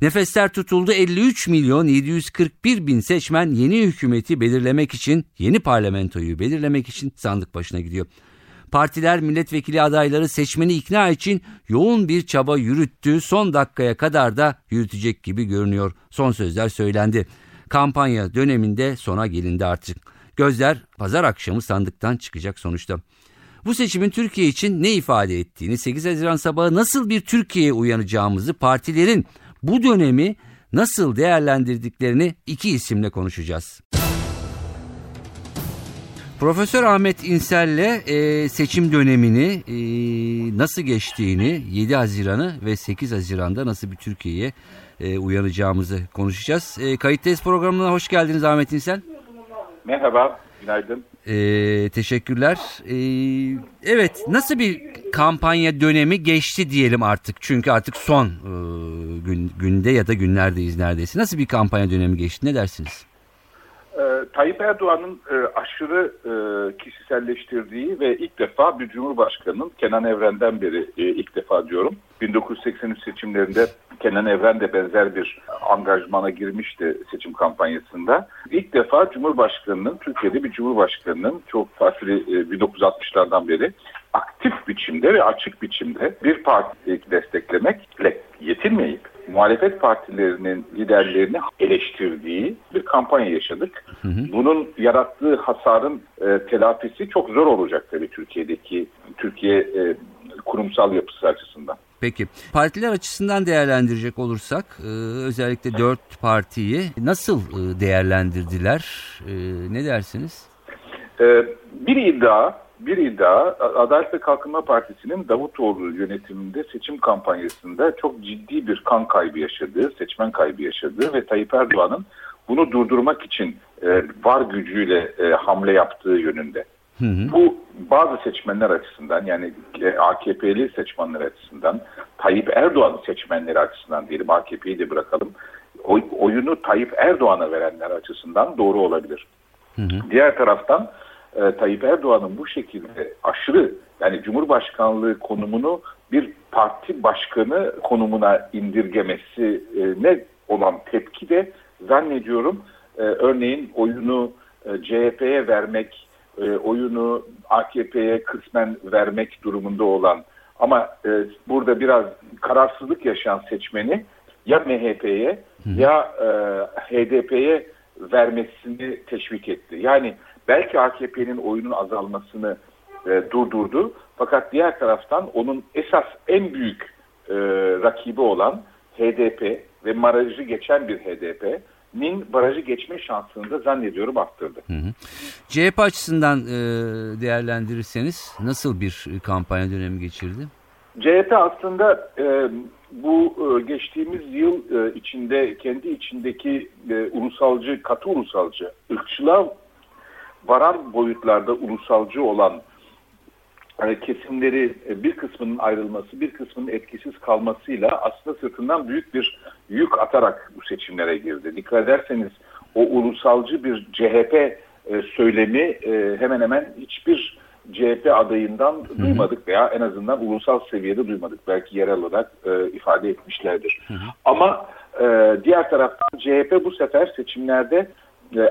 Nefesler tutuldu 53 milyon 741 bin seçmen yeni hükümeti belirlemek için, yeni parlamentoyu belirlemek için sandık başına gidiyor. Partiler milletvekili adayları seçmeni ikna için yoğun bir çaba yürüttü. Son dakikaya kadar da yürütecek gibi görünüyor. Son sözler söylendi. Kampanya döneminde sona gelindi artık. Gözler pazar akşamı sandıktan çıkacak sonuçta. Bu seçimin Türkiye için ne ifade ettiğini, 8 Haziran sabahı nasıl bir Türkiye'ye uyanacağımızı, partilerin bu dönemi nasıl değerlendirdiklerini iki isimle konuşacağız. Profesör Ahmet İnsel'le e, seçim dönemini e, nasıl geçtiğini 7 Haziran'ı ve 8 Haziran'da nasıl bir Türkiye'ye e, uyanacağımızı konuşacağız. E, Kayıttayız programına hoş geldiniz Ahmet İnsel. Merhaba, günaydın. E, teşekkürler. E, evet, nasıl bir kampanya dönemi geçti diyelim artık. Çünkü artık son e, gün, günde ya da günlerdeyiz neredeyse. Nasıl bir kampanya dönemi geçti ne dersiniz? Ee, Tayyip Erdoğan'ın e, aşırı e, kişiselleştirdiği ve ilk defa bir Cumhurbaşkanı'nın Kenan Evren'den beri e, ilk defa diyorum. 1983 seçimlerinde Kenan Evren de benzer bir angajmana girmişti seçim kampanyasında. İlk defa Cumhurbaşkanı'nın, Türkiye'de bir Cumhurbaşkanı'nın çok farklı e, 1960'lardan beri aktif biçimde ve açık biçimde bir parti desteklemekle yetinmeyip muhalefet partilerinin liderlerini eleştirdiği bir kampanya yaşadık. Hı hı. Bunun yarattığı hasarın e, telafisi çok zor olacak tabii Türkiye'deki Türkiye e, kurumsal yapısı açısından. Peki partiler açısından değerlendirecek olursak e, özellikle dört partiyi nasıl e, değerlendirdiler? E, ne dersiniz? E, bir iddia bir iddia Adalet ve Kalkınma Partisi'nin Davutoğlu yönetiminde seçim kampanyasında çok ciddi bir kan kaybı yaşadığı, seçmen kaybı yaşadığı ve Tayyip Erdoğan'ın bunu durdurmak için e, var gücüyle e, hamle yaptığı yönünde. Hı hı. Bu bazı seçmenler açısından yani e, AKP'li seçmenler açısından Tayyip Erdoğan seçmenleri açısından diyelim AKP'yi de bırakalım oy, oyunu Tayyip Erdoğan'a verenler açısından doğru olabilir. Hı hı. Diğer taraftan e, Tayyip Erdoğan'ın bu şekilde aşırı yani Cumhurbaşkanlığı konumunu bir parti başkanı konumuna indirgemesi e, ne olan tepki de zannediyorum e, örneğin oyunu e, CHP'ye vermek, e, oyunu AKP'ye kısmen vermek durumunda olan ama e, burada biraz kararsızlık yaşayan seçmeni ya MHP'ye ya e, HDP'ye vermesini teşvik etti. Yani belki AKP'nin oyunun azalmasını e, durdurdu. Fakat diğer taraftan onun esas en büyük e, rakibi olan HDP ve barajı geçen bir HDP'nin barajı geçme şansını da zannediyorum arttırdı. Hı hı. CHP açısından e, değerlendirirseniz nasıl bir kampanya dönemi geçirdi? CHP aslında e, bu e, geçtiğimiz yıl e, içinde kendi içindeki e, ulusalcı, katı ulusalcı, ırkçılığa varan boyutlarda ulusalcı olan e, kesimleri e, bir kısmının ayrılması, bir kısmının etkisiz kalmasıyla aslında sırtından büyük bir yük atarak bu seçimlere girdi. Dikkat ederseniz o ulusalcı bir CHP e, söylemi hemen hemen hiçbir CHP adayından Hı-hı. duymadık veya en azından ulusal seviyede duymadık. Belki yerel olarak ifade etmişlerdir. Hı-hı. Ama diğer taraftan CHP bu sefer seçimlerde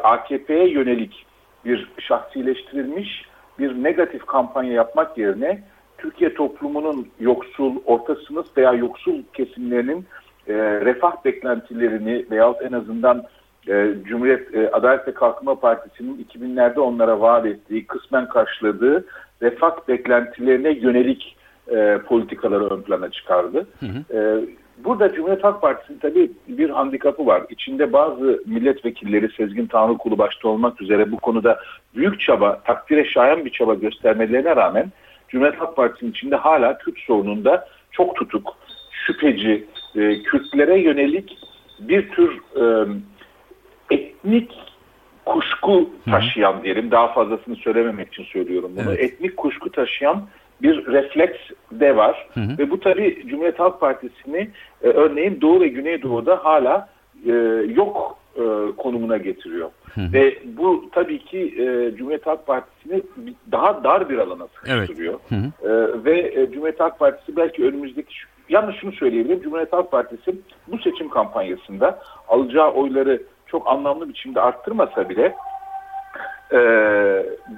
AKP'ye yönelik bir şahsileştirilmiş bir negatif kampanya yapmak yerine Türkiye toplumunun yoksul, orta sınıf veya yoksul kesimlerinin e, refah beklentilerini veyahut en azından e, Cumhuriyet e, Adalet ve Kalkınma Partisi'nin 2000'lerde onlara vaat ettiği, kısmen karşıladığı refah beklentilerine yönelik e, politikaları ön plana çıkardı. Hı hı. E, Burada Cumhuriyet Halk Partisi'nin tabii bir handikapı var. İçinde bazı milletvekilleri Sezgin Tanrıkulu başta olmak üzere bu konuda büyük çaba, takdire şayan bir çaba göstermelerine rağmen Cumhuriyet Halk Partisi'nin içinde hala Kürt sorununda çok tutuk, şüpheci, e, Kürtlere yönelik bir tür e, etnik kuşku taşıyan diyelim daha fazlasını söylememek için söylüyorum bunu. Evet. Etnik kuşku taşıyan bir refleks de var. Ve bu tabi Cumhuriyet Halk Partisi'ni e, örneğin Doğu ve Güneydoğu'da hala e, yok e, konumuna getiriyor. Ve bu tabii ki e, Cumhuriyet Halk Partisi'ni daha dar bir alana sıkıştırıyor. E, ve e, Cumhuriyet Halk Partisi belki önümüzdeki yalnız şunu söyleyebilirim. Cumhuriyet Halk Partisi bu seçim kampanyasında alacağı oyları çok anlamlı biçimde arttırmasa bile e,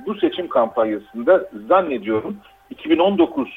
bu seçim kampanyasında zannediyorum 2019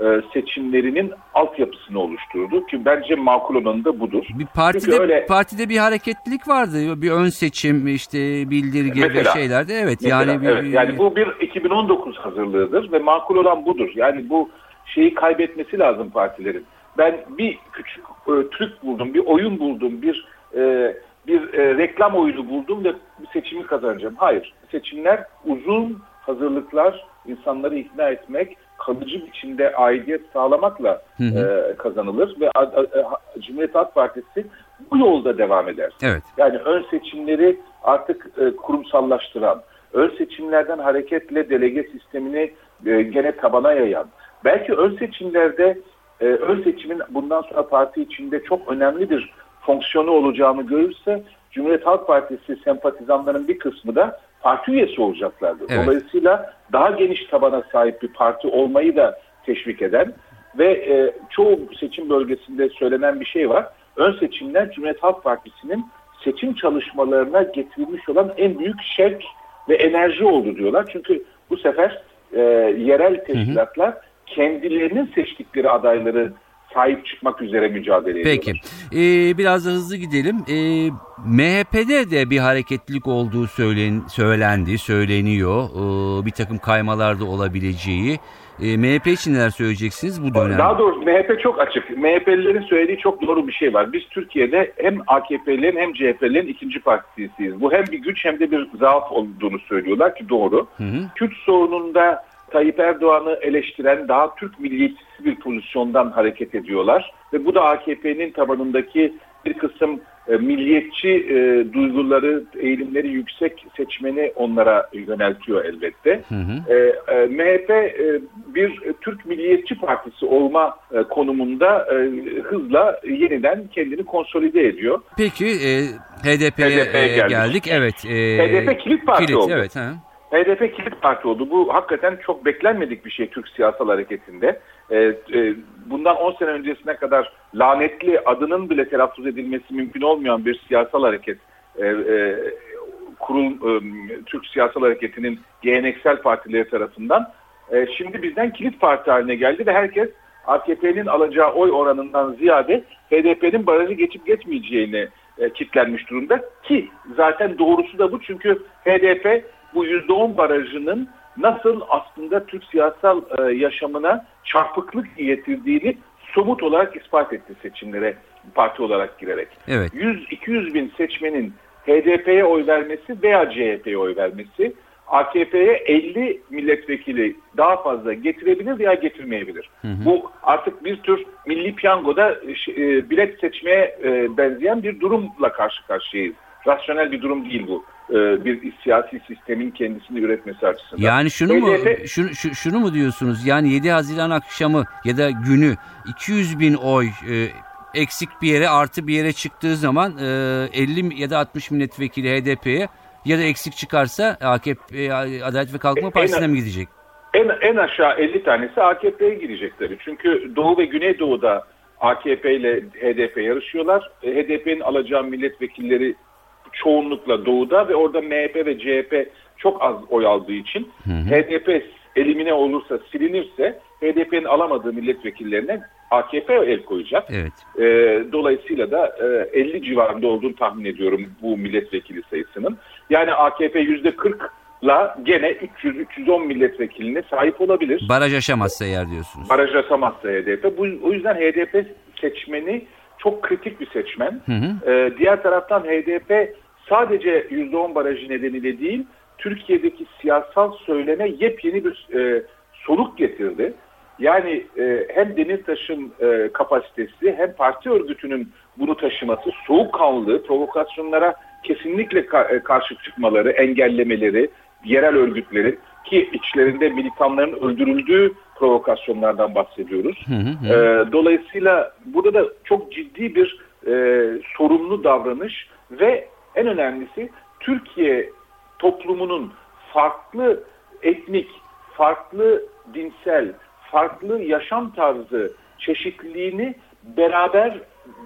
e, seçimlerinin altyapısını oluşturdu ki bence makul olanı da budur. Bir partide Çünkü öyle- partide bir hareketlilik vardı. Bir ön seçim işte bildirge Mesela. ve şeylerde. Evet Mesela, yani bir, evet, yani bu bir 2019 hazırlığıdır ve makul olan budur. Yani bu şeyi kaybetmesi lazım partilerin. Ben bir küçük e, trük buldum, bir oyun buldum, bir e, bir e, reklam oyunu buldum ve seçimi kazanacağım. Hayır, seçimler uzun hazırlıklar, insanları ikna etmek, kalıcı biçimde aidiyet sağlamakla e, kazanılır ve a- a- Cumhuriyet Halk Partisi bu yolda devam eder. Evet. Yani ön seçimleri artık e, kurumsallaştıran, ön seçimlerden hareketle delege sistemini e, gene tabana yayan, belki ön seçimlerde e, ön seçimin bundan sonra parti içinde çok önemli bir fonksiyonu olacağını görürse Cumhuriyet Halk Partisi sempatizanların bir kısmı da parti üyesi olacaklardır. Evet. Dolayısıyla daha geniş tabana sahip bir parti olmayı da teşvik eden ve e, çoğu seçim bölgesinde söylenen bir şey var. Ön seçimler Cumhuriyet Halk Partisi'nin seçim çalışmalarına getirilmiş olan en büyük şevk ve enerji oldu diyorlar. Çünkü bu sefer e, yerel teşkilatlar kendilerinin seçtikleri adayları sahip çıkmak üzere mücadele ediyorlar. Peki. Ee, biraz da hızlı gidelim. Ee, MHP'de de bir hareketlilik olduğu söylen, söylendi, söyleniyor. Ee, bir takım kaymalarda olabileceği. Ee, MHP için neler söyleyeceksiniz bu dönemde? Daha doğrusu MHP çok açık. MHP'lilerin söylediği çok doğru bir şey var. Biz Türkiye'de hem AKP'lilerin hem CHP'lilerin ikinci partisiyiz. Bu hem bir güç hem de bir zaaf olduğunu söylüyorlar ki doğru. Kürt sorununda Tayyip Erdoğan'ı eleştiren daha Türk milliyetçisi bir pozisyondan hareket ediyorlar. Ve bu da AKP'nin tabanındaki bir kısım e, milliyetçi e, duyguları, eğilimleri yüksek seçmeni onlara yöneltiyor elbette. E, e, MHP e, bir Türk Milliyetçi Partisi olma e, konumunda e, hızla yeniden kendini konsolide ediyor. Peki e, HDP'ye e, geldik. geldik. Evet. e, HDP kilit parti oldu. Evet. Ha. HDP kilit parti oldu. Bu hakikaten çok beklenmedik bir şey Türk siyasal hareketinde. Ee, e, bundan 10 sene öncesine kadar lanetli adının bile telaffuz edilmesi mümkün olmayan bir siyasal hareket. e, e, kurul e, Türk siyasal hareketinin geleneksel partileri tarafından e, şimdi bizden kilit parti haline geldi ve herkes AKP'nin alacağı oy oranından ziyade HDP'nin barajı geçip geçmeyeceğini e, kitlenmiş durumda ki zaten doğrusu da bu çünkü HDP bu %10 barajının nasıl aslında Türk siyasal e, yaşamına çarpıklık getirdiğini somut olarak ispat etti seçimlere parti olarak girerek. Evet. 100-200 bin seçmenin HDP'ye oy vermesi veya CHP'ye oy vermesi AKP'ye 50 milletvekili daha fazla getirebilir veya getirmeyebilir. Bu artık bir tür milli piyangoda e, bilet seçmeye e, benzeyen bir durumla karşı karşıyayız. Rasyonel bir durum değil bu. E, bir siyasi sistemin kendisini üretmesi açısından. Yani şunu mu HDP şunu, şu- şunu mu diyorsunuz? Yani 7 Haziran akşamı ya da günü 200 bin oy e, eksik bir yere artı bir yere çıktığı zaman e, 50 ya da 60 milletvekili HDP'ye ya da eksik çıkarsa AKP Adalet ve Kalkınma Partisi'ne mi gidecek? En, en aşağı 50 tanesi AKP'ye girecekleri. Çünkü Doğu ve Güneydoğu'da AKP ile HDP yarışıyorlar. E, HDP'nin alacağı milletvekilleri çoğunlukla Doğu'da ve orada MHP ve CHP çok az oy aldığı için HDP elimine olursa silinirse HDP'nin alamadığı milletvekillerine AKP el koyacak. Evet. E, dolayısıyla da e, 50 civarında olduğunu tahmin ediyorum bu milletvekili sayısının. Yani AKP %40'la gene 300-310 milletvekiline sahip olabilir. Baraj aşamazsa eğer diyorsunuz. Baraj aşamazsa HDP. Bu, o yüzden HDP seçmeni çok kritik bir seçmen. Ee, diğer taraftan HDP sadece %10 barajı nedeniyle değil, Türkiye'deki siyasal söyleme yepyeni bir e, soluk getirdi. Yani e, hem Demirtaş'ın e, kapasitesi hem parti örgütünün bunu taşıması, soğukkanlı provokasyonlara kesinlikle ka- karşı çıkmaları, engellemeleri, yerel örgütlerin ki içlerinde militanların öldürüldüğü provokasyonlardan bahsediyoruz. Hı hı hı. Ee, dolayısıyla burada da çok ciddi bir e, sorumlu davranış ve en önemlisi Türkiye toplumunun farklı etnik, farklı dinsel, farklı yaşam tarzı çeşitliliğini beraber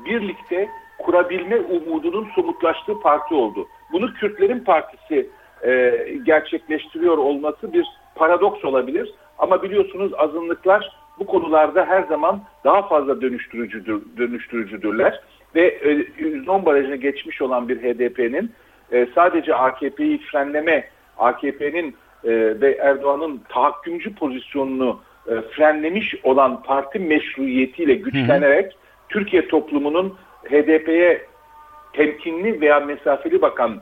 birlikte kurabilme umudunun somutlaştığı parti oldu. Bunu Kürtlerin Partisi e, gerçekleştiriyor olması bir paradoks olabilir. Ama biliyorsunuz azınlıklar bu konularda her zaman daha fazla dönüştürücüdür, dönüştürücüdürler. Ve e, %10 barajını geçmiş olan bir HDP'nin e, sadece AKP'yi frenleme, AKP'nin e, ve Erdoğan'ın tahakkümcü pozisyonunu e, frenlemiş olan parti meşruiyetiyle güçlenerek Türkiye toplumunun HDP'ye temkinli veya mesafeli bakan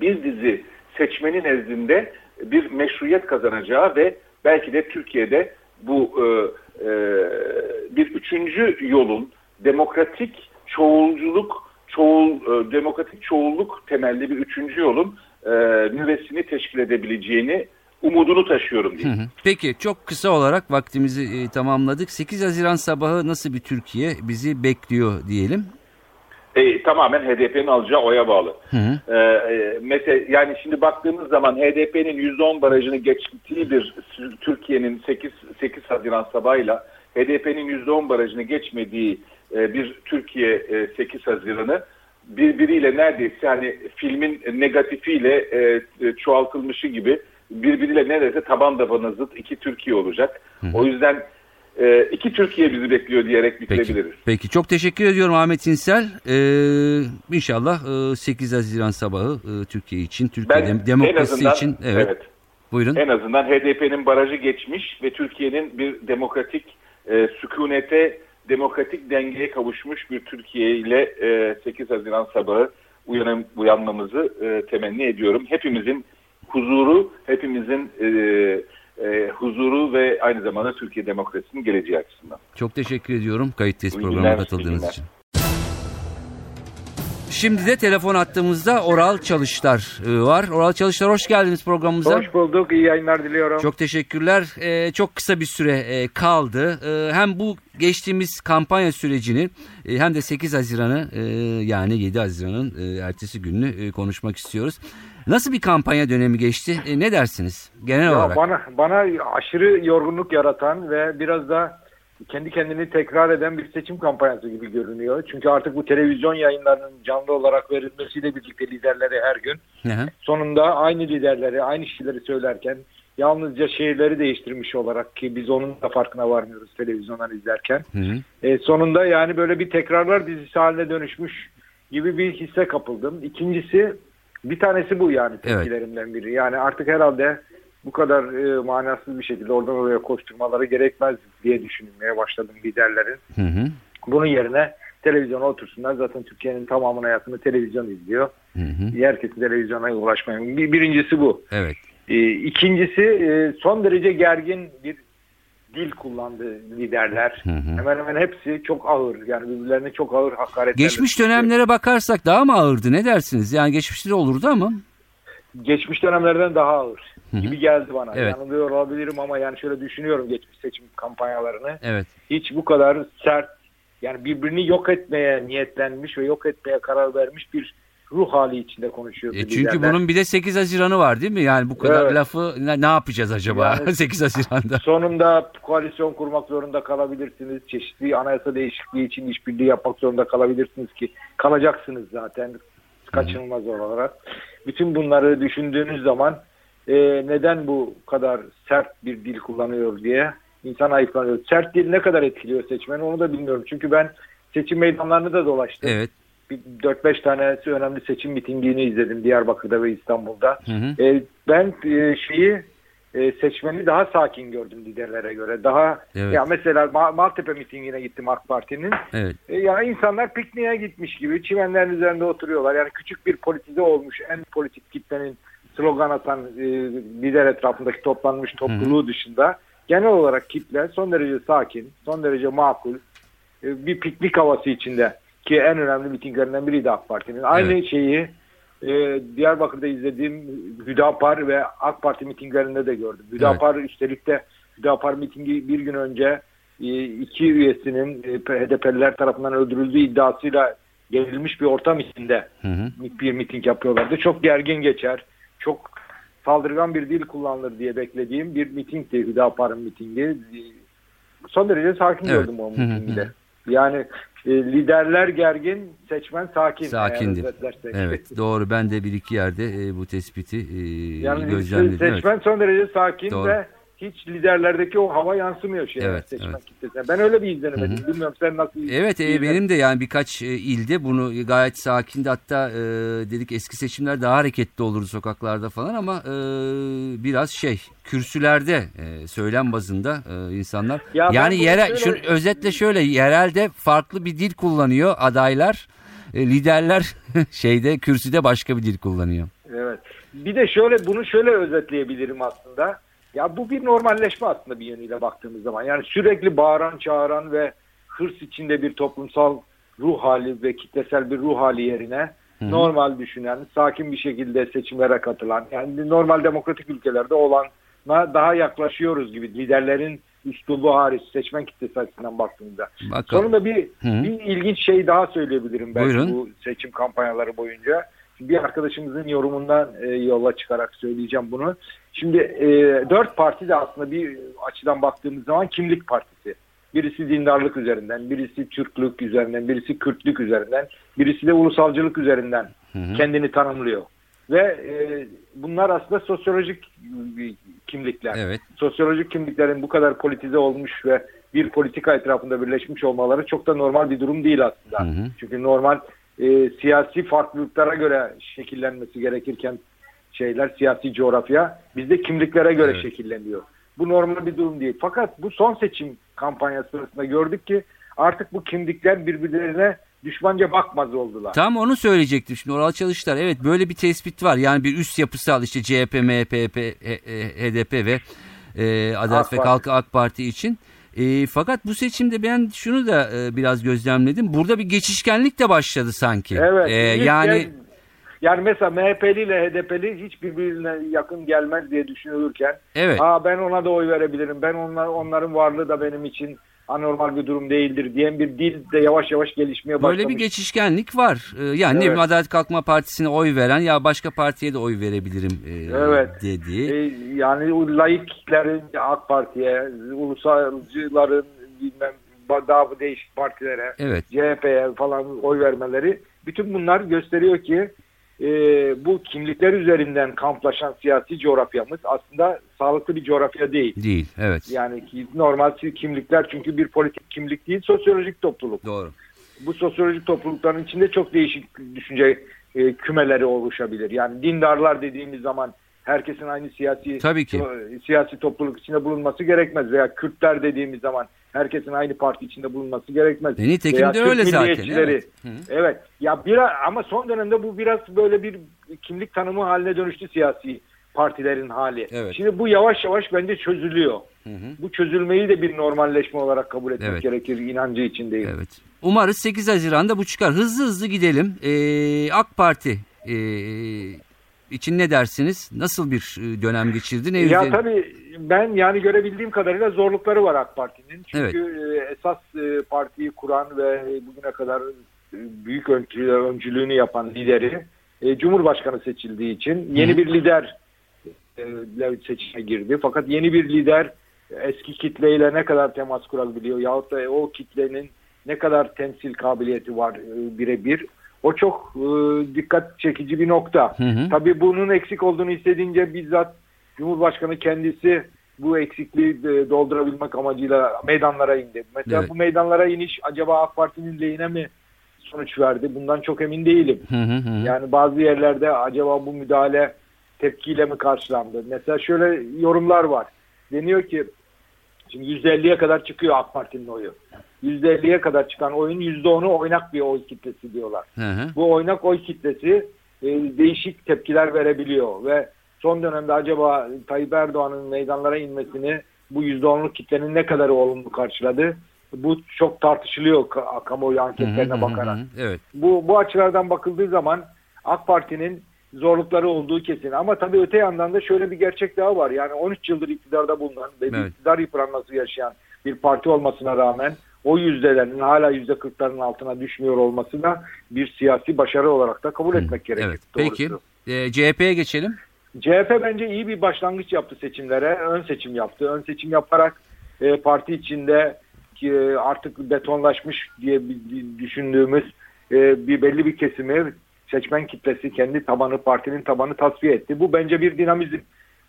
bir dizi seçmeni nezdinde bir meşruiyet kazanacağı ve belki de Türkiye'de bu e, e, bir üçüncü yolun demokratik çoğulculuk, çoğul, e, demokratik çoğulluk temelli bir üçüncü yolun e, nüvesini teşkil edebileceğini umudunu taşıyorum hı. Peki çok kısa olarak vaktimizi e, tamamladık. 8 Haziran sabahı nasıl bir Türkiye bizi bekliyor diyelim. E, tamamen HDP'nin alacağı oya bağlı. Hı hı. Ee, e, mesela yani şimdi baktığımız zaman HDP'nin %10 barajını geçtiği bir Türkiye'nin 8 8 Haziran sabahıyla HDP'nin %10 barajını geçmediği e, bir Türkiye e, 8 Haziran'ı birbiriyle neredeyse hani filmin negatifiyle e, e, çoğaltılmışı gibi birbiriyle neredeyse taban tabana zıt iki Türkiye olacak. O yüzden e, iki Türkiye bizi bekliyor diyerek Peki. bitirebiliriz. Peki çok teşekkür ediyorum Ahmet İnsel. Ee, inşallah e, 8 Haziran sabahı e, Türkiye için, Türkiye Ben dem- demokrasi için evet. evet Buyurun. En azından HDP'nin barajı geçmiş ve Türkiye'nin bir demokratik e, sükunete, demokratik dengeye kavuşmuş bir Türkiye ile e, 8 Haziran sabahı uyanım, uyanmamızı e, temenni ediyorum. Hepimizin huzuru, hepimizin e, e, huzuru ve aynı zamanda Türkiye demokrasisinin geleceği açısından. Çok teşekkür ediyorum kayıttayız İyi programına katıldığınız için. Şimdi de telefon attığımızda Oral Çalışlar e, var. Oral Çalışlar hoş geldiniz programımıza. Hoş bulduk. İyi yayınlar diliyorum. Çok teşekkürler. Ee, çok kısa bir süre e, kaldı. Ee, hem bu geçtiğimiz kampanya sürecini e, hem de 8 Haziran'ı e, yani 7 Haziran'ın e, ertesi gününü e, konuşmak istiyoruz. Nasıl bir kampanya dönemi geçti? E, ne dersiniz genel Ya olarak? bana bana aşırı yorgunluk yaratan ve biraz da kendi kendini tekrar eden bir seçim kampanyası gibi görünüyor. Çünkü artık bu televizyon yayınlarının canlı olarak verilmesiyle birlikte liderleri her gün Hı hı. sonunda aynı liderleri, aynı şeyleri söylerken yalnızca şehirleri değiştirmiş olarak ki biz onun da farkına varmıyoruz televizyondan izlerken. Hı hı. E, sonunda yani böyle bir tekrarlar dizisi haline dönüşmüş gibi bir hisse kapıldım. İkincisi bir tanesi bu yani Evet. tepkilerimden biri. Yani artık herhalde bu kadar e, manasız bir şekilde oradan oraya koşturmaları gerekmez diye düşünmeye başladım liderlerin. Hı hı. Bunun yerine televizyona otursunlar. Zaten Türkiye'nin tamamının hayatını televizyon izliyor. Hı hı. Herkesin televizyona ulaşmayın. Bir, birincisi bu. Evet. E, ikincisi e, son derece gergin bir dil kullandı liderler. Hı hı. Hemen hemen hepsi çok ağır. Yani birbirlerine çok ağır hakaretler. Geçmiş dönemlere bakarsak daha mı ağırdı? Ne dersiniz? Yani geçmişte de olurdu ama. Geçmiş dönemlerden daha ağır Hı hı. gibi geldi bana. Evet. Yanılıyor olabilirim ama yani şöyle düşünüyorum geçmiş seçim kampanyalarını. Evet. Hiç bu kadar sert yani birbirini yok etmeye niyetlenmiş ve yok etmeye karar vermiş bir ruh hali içinde konuşuyordu E çünkü liderler. bunun bir de 8 Haziran'ı var değil mi? Yani bu kadar Evet. lafı ne, ne yapacağız acaba Yani- 8 Haziran'da? Sonunda koalisyon kurmak zorunda kalabilirsiniz. Çeşitli anayasa değişikliği için işbirliği yapmak zorunda kalabilirsiniz ki kalacaksınız zaten kaçınılmaz olarak. Bütün bunları düşündüğünüz zaman e, neden bu kadar sert bir dil kullanıyor diye insan ayıplanıyor. Sert dil ne kadar etkiliyor seçmeni onu da bilmiyorum. Çünkü ben seçim meydanlarını da dolaştım. Evet. Bir 4-5 tanesi önemli seçim mitingini izledim Diyarbakır'da ve İstanbul'da. Hı hı. E, ben e, şeyi e, seçmeni daha sakin gördüm liderlere göre. Daha Evet. ya mesela Ma- Maltepe mitingine gittim AK Parti'nin. Evet. E, yani insanlar pikniğe gitmiş gibi çimenlerin üzerinde oturuyorlar. Yani küçük bir politize olmuş en politik kitlenin slogan atan e, lider etrafındaki toplanmış topluluğu dışında genel olarak kitle son derece sakin, son derece makul e, bir piknik havası içinde ki en önemli mitinglerinden biriydi AK Parti'nin. Aynı Evet. şeyi e, Diyarbakır'da izlediğim Hüdapar ve AK Parti mitinglerinde de gördüm. Hüdapar üstelik de Hüdapar mitingi bir gün önce e, iki üyesinin e, HDP'liler tarafından öldürüldüğü iddiasıyla gerilmiş bir ortam içinde Hı hı. bir miting yapıyorlardı. Çok gergin geçer. Çok saldırgan bir dil kullanılır diye beklediğim bir mitingdi Hüdapar'ın mitingi. Son derece sakin Evet. gördüm o Hı hı mitingde. hı. Yani e, liderler gergin, seçmen sakin. Sakindi. eğer özetlersek. Evet doğru ben de bir iki yerde e, bu tespiti e, Yani gözlemledim. Evet. seçmen son derece sakin Doğru. ve hiç liderlerdeki o hava yansımıyor şeye, Evet, seçmen evet. kitlesine. Ben öyle bir izlenim edindim. Bilmiyorum sen nasıl Evet e, benim de yani birkaç e, ilde bunu gayet sakindi hatta e, dedik eski seçimler daha hareketli olurdu sokaklarda falan ama e, biraz şey kürsülerde e, söylem bazında e, insanlar Ya yani yere şöyle- şu özetle şöyle yerelde farklı bir dil kullanıyor adaylar e, liderler şeyde kürsüde başka bir dil kullanıyor. Evet. Bir de şöyle bunu şöyle özetleyebilirim aslında. Ya bu bir normalleşme aslında bir yönüyle baktığımız zaman. Yani sürekli bağıran, çağıran ve hırs içinde bir toplumsal ruh hali ve kitlesel bir ruh hali yerine normal düşünen, sakin bir şekilde seçimlere katılan, yani normal demokratik ülkelerde olana daha yaklaşıyoruz gibi liderlerin üslubu hariç seçmen kitlesi açısından baktığımızda. Bakalım. Sonunda bir, Hı. bir ilginç şey daha söyleyebilirim belki Buyurun. bu seçim kampanyaları boyunca. Bir arkadaşımızın yorumundan e, yola çıkarak söyleyeceğim bunu. Şimdi e, dört parti de aslında bir açıdan baktığımız zaman kimlik partisi. Birisi dindarlık üzerinden, birisi Türklük üzerinden, birisi Kürtlük üzerinden, birisi de ulusalcılık üzerinden kendini tanımlıyor. Ve e, bunlar aslında sosyolojik kimlikler. Evet. Sosyolojik kimliklerin bu kadar politize olmuş ve bir politika etrafında birleşmiş olmaları çok da normal bir durum değil aslında. Hı hı. Çünkü normal e, siyasi farklılıklara göre şekillenmesi gerekirken şeyler siyasi coğrafya bizde kimliklere göre Evet. şekilleniyor. Bu normal bir durum değil. Fakat bu son seçim kampanyası sırasında gördük ki artık bu kimlikler birbirlerine düşmanca bakmaz oldular. Tam onu söyleyecektim şimdi Oral Çalışlar. Evet böyle bir tespit var. Yani bir üst yapısal işte CHP, MHP, e, e, HDP ve e, Adalet AK ve. Kalkı AK Parti için. E, fakat bu seçimde ben şunu da e, biraz gözlemledim. Burada bir geçişkenlik de başladı sanki. Evet. E, yani yani mesela MHP'li ile HDP'li hiç birbirine yakın gelmez diye düşünülürken Evet. Aa ben ona da oy verebilirim. Ben onlar onların varlığı da benim için anormal bir durum değildir diyen bir dil de yavaş yavaş gelişmeye başlamış. böyle bir geçişkenlik var. E, yani ne Evet. bileyim Adalet Kalkınma Partisi'ne oy veren ya başka partiye de oy verebilirim e, Evet. dedi. Ee, yani laiklerin AK Parti'ye, ulusalcıların bilmem daha değişik partilere, Evet. CHP'ye falan oy vermeleri bütün bunlar gösteriyor ki e, bu kimlikler üzerinden kamplaşan siyasi coğrafyamız aslında sağlıklı bir coğrafya değil. Değil. Evet. Yani ki normal kimlikler çünkü bir politik kimlik değil, sosyolojik topluluk. Doğru. Bu sosyolojik toplulukların içinde çok değişik düşünce e, kümeleri oluşabilir. Yani dindarlar dediğimiz zaman herkesin aynı siyasi Tabii ki. e, siyasi topluluk içinde bulunması gerekmez veya Kürtler dediğimiz zaman herkesin aynı parti içinde bulunması gerekmez. E, nitekim Veya de Türk öyle zaten, evet. Hı. Evet. Ya biraz ama son dönemde bu biraz böyle bir kimlik tanımı haline dönüştü siyasi partilerin hali. Evet. Şimdi bu yavaş yavaş bence çözülüyor. Hı hı. Bu çözülmeyi de bir normalleşme olarak kabul etmek Evet. gerekir inancı içindeyim. Evet. Umarız 8 Haziran'da bu çıkar. Hızlı hızlı gidelim. Ee, AK Parti ee, için ne dersiniz? Nasıl bir e, dönem geçirdi? Ne Ya tabii ben yani görebildiğim kadarıyla zorlukları var AK Parti'nin. Çünkü e, esas e, partiyi kuran ve bugüne kadar e, büyük öncü- öncülüğünü yapan lideri e, Cumhurbaşkanı seçildiği için yeni bir lider e, seçime girdi. Fakat yeni bir lider eski kitleyle ne kadar temas kurabiliyor yahut da o kitlenin ne kadar temsil kabiliyeti var e, birebir. O çok e, dikkat çekici bir nokta. Hı hı. Tabii bunun eksik olduğunu hissedince bizzat Cumhurbaşkanı kendisi bu eksikliği e, doldurabilmek amacıyla meydanlara indi. Mesela Evet. bu meydanlara iniş acaba AK Parti'nin lehine mi sonuç verdi? Bundan çok emin değilim. Hı hı hı. Yani bazı yerlerde acaba bu müdahale tepkiyle mi karşılandı? Mesela şöyle yorumlar var. Deniyor ki şimdi %50'ye kadar çıkıyor AK Parti'nin oyu. %50'ye kadar çıkan oyun %10'u oynak bir oy kitlesi diyorlar. Hı hı. Bu oynak oy kitlesi e, değişik tepkiler verebiliyor ve son dönemde acaba Tayyip Erdoğan'ın meydanlara inmesini bu %10'luk kitlenin ne kadar olumlu karşıladı? Bu çok tartışılıyor kamuoyu anketlerine bakarak. evet. Bu, bu açılardan bakıldığı zaman AK Parti'nin zorlukları olduğu kesin. Ama tabii öte yandan da şöyle bir gerçek daha var. Yani 13 yıldır iktidarda bulunan ve evet. iktidar yıpranması yaşayan bir parti olmasına rağmen o yüzdelerin hala yüzde kırkların altına düşmüyor olması da bir siyasi başarı olarak da kabul etmek gerekir. Evet. Peki e, CHP'ye geçelim. CHP bence iyi bir başlangıç yaptı seçimlere. Ön seçim yaptı. Ön seçim yaparak e, parti içinde ki artık betonlaşmış diye düşündüğümüz e, bir belli bir kesimi seçmen kitlesi kendi tabanı partinin tabanı tasfiye etti. Bu bence bir dinamizm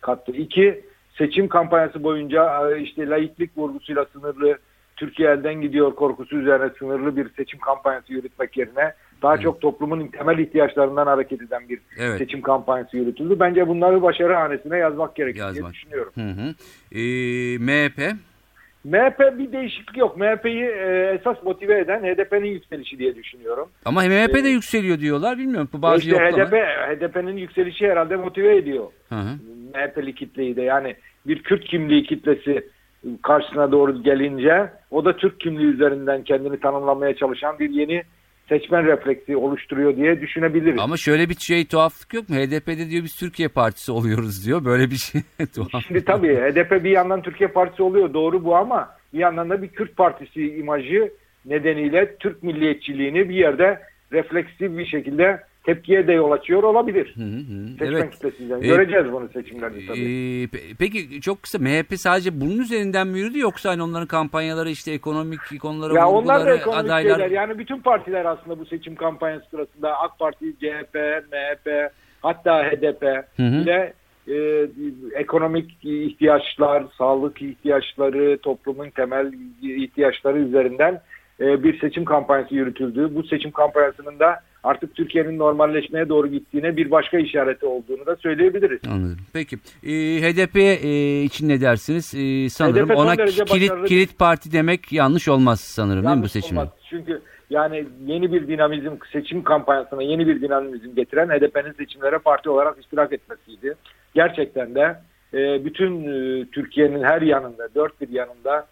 kattı. İki seçim kampanyası boyunca e, işte laiklik vurgusuyla sınırlı Türkiye elden gidiyor korkusu üzerine sınırlı bir seçim kampanyası yürütmek yerine daha çok toplumun temel ihtiyaçlarından hareket eden bir evet. seçim kampanyası yürütüldü. Bence bunları başarı hanesine yazmak gerekiyor diye düşünüyorum. Hı hı. Ee, MHP? MHP bir değişiklik yok. MHP'yi e, esas motive eden HDP'nin yükselişi diye düşünüyorum. Ama MHP de ee, yükseliyor diyorlar. Bilmiyorum. Bu bazı işte HDP, HDP'nin yükselişi herhalde motive ediyor. Hı hı. MHP'li kitleyi de. Yani bir Kürt kimliği kitlesi karşısına doğru gelince o da Türk kimliği üzerinden kendini tanımlamaya çalışan bir yeni seçmen refleksi oluşturuyor diye düşünebiliriz. Ama şöyle bir şey tuhaflık yok mu? HDP'de diyor biz Türkiye Partisi oluyoruz diyor. Böyle bir şey tuhaf. Şimdi tabii HDP bir yandan Türkiye Partisi oluyor doğru bu ama bir yandan da bir Kürt Partisi imajı nedeniyle Türk milliyetçiliğini bir yerde refleksif bir şekilde tepkiye de yol açıyor olabilir. Hı hı. Seçmen evet. kitlesinden. Ee, Göreceğiz bunu seçimlerde tabii. E, peki çok kısa MHP sadece bunun üzerinden mi yürüdü yoksa hani onların kampanyaları işte ekonomik konulara ya onlar da ekonomik adaylar... şeyler. Yani bütün partiler aslında bu seçim kampanyası sırasında AK Parti, CHP, MHP hatta HDP hı hı. ile e, ekonomik ihtiyaçlar, sağlık ihtiyaçları, toplumun temel ihtiyaçları üzerinden e, bir seçim kampanyası yürütüldü. Bu seçim kampanyasının da artık Türkiye'nin normalleşmeye doğru gittiğine bir başka işareti olduğunu da söyleyebiliriz. Anladım. Peki e, HDP e, için ne dersiniz? E, sanırım ona kilit, kilit parti demek yanlış olmaz sanırım yanlış değil mi bu seçime? Olmaz. Çünkü yani yeni bir dinamizm seçim kampanyasına yeni bir dinamizm getiren HDP'nin seçimlere parti olarak iştirak etmesiydi. Gerçekten de e, bütün e, Türkiye'nin her yanında dört bir yanında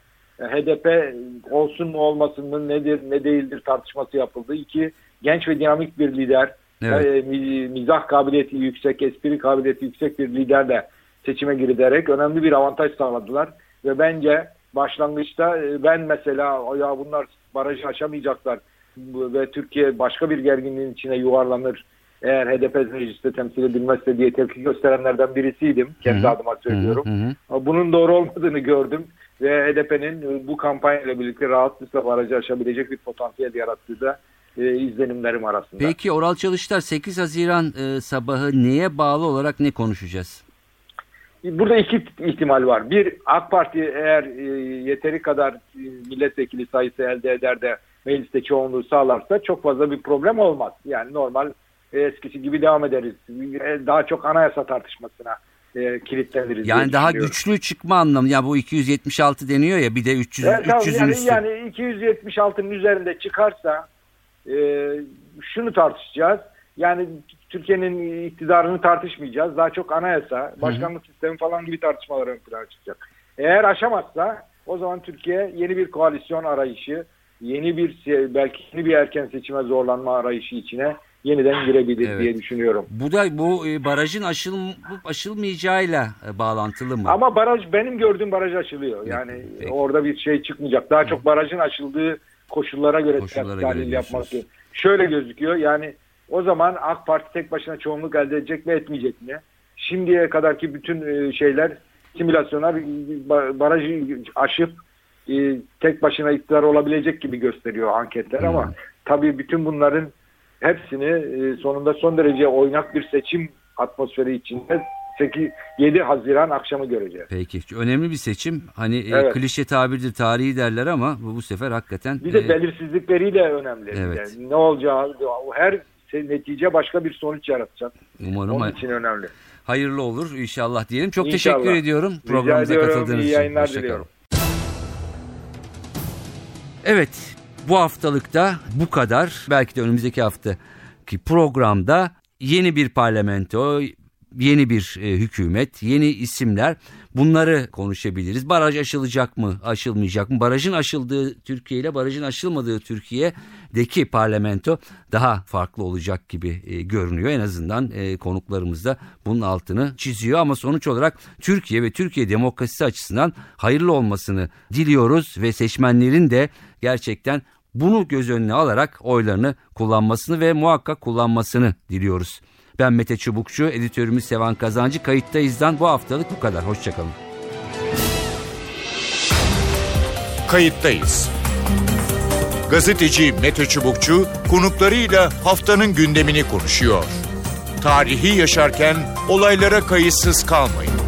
HDP olsun mu olmasın mı nedir ne değildir tartışması yapıldı. İki genç ve dinamik bir lider, evet. e, mizah kabiliyeti yüksek, espri kabiliyeti yüksek bir liderle seçime giderek önemli bir avantaj sağladılar. Ve bence başlangıçta e, ben mesela ya bunlar barajı aşamayacaklar ve Türkiye başka bir gerginliğin içine yuvarlanır eğer HDP mecliste temsil edilmezse diye tepki gösterenlerden birisiydim. Kendi adıma söylüyorum. Hı hı. Bunun doğru olmadığını gördüm ve HDP'nin bu kampanyayla birlikte rahatlıkla barajı aşabilecek bir potansiyel yarattığı da e, izlenimlerim arasında. Peki Oral Çalışlar 8 Haziran e, sabahı neye bağlı olarak ne konuşacağız? Burada iki ihtimal var. Bir AK Parti eğer e, yeteri kadar e, milletvekili sayısı elde eder de mecliste çoğunluğu sağlarsa çok fazla bir problem olmaz. Yani normal e, eskisi gibi devam ederiz. E, daha çok anayasa tartışmasına e, kilitleniriz. Yani daha güçlü çıkma anlamı. Ya bu 276 deniyor ya bir de 300 evet, 300'ün yani, üstü. Yani 276'nın üzerinde çıkarsa e, şunu tartışacağız. Yani Türkiye'nin iktidarını tartışmayacağız. Daha çok anayasa, başkanlık sistemi falan gibi tartışmalar ön plana çıkacak. Eğer aşamazsa o zaman Türkiye yeni bir koalisyon arayışı, yeni bir belki yeni bir erken seçime zorlanma arayışı içine yeniden girebilir evet. diye düşünüyorum. Bu da bu e, barajın aşıl, aşılmayacağıyla e, bağlantılı mı? Ama baraj benim gördüğüm baraj açılıyor. Yani Peki. orada bir şey çıkmayacak. Daha çok barajın açıldığı koşullara göre koşullara tahlil yapmak. Şöyle gözüküyor yani o zaman AK Parti tek başına çoğunluk elde edecek mi etmeyecek mi? Şimdiye kadarki bütün e, şeyler simülasyonlar barajı aşıp e, tek başına iktidar olabilecek gibi gösteriyor anketler hmm. ama tabii bütün bunların hepsini e, sonunda son derece oynak bir seçim atmosferi içinde 8 7 Haziran akşamı göreceğiz. Peki. Önemli bir seçim. Hani e, evet. e, klişe tabirdir, tarihi derler ama bu, bu sefer hakikaten bir de e, belirsizlikleriyle önemli. Evet. Yani ne olacağı her netice başka bir sonuç yaratacak. Umarım Onun için önemli. Hayırlı olur inşallah diyelim. Çok inşallah. teşekkür ediyorum Rica programımıza ediyorum. katıldığınız için. İyi yayınlar diliyorum. Evet bu haftalıkta bu kadar. Belki de önümüzdeki haftaki programda yeni bir parlamento, yeni bir e, hükümet, yeni isimler bunları konuşabiliriz. Baraj aşılacak mı, aşılmayacak mı? Barajın aşıldığı Türkiye ile barajın aşılmadığı Türkiye'deki parlamento daha farklı olacak gibi e, görünüyor. En azından e, konuklarımız da bunun altını çiziyor ama sonuç olarak Türkiye ve Türkiye demokrasisi açısından hayırlı olmasını diliyoruz ve seçmenlerin de gerçekten bunu göz önüne alarak oylarını kullanmasını ve muhakkak kullanmasını diliyoruz. Ben Mete Çubukçu, editörümüz Sevan Kazancı. Kayıttayız'dan bu haftalık bu kadar. Hoşçakalın. Kayıttayız. Gazeteci Mete Çubukçu konuklarıyla haftanın gündemini konuşuyor. Tarihi yaşarken olaylara kayıtsız kalmayın.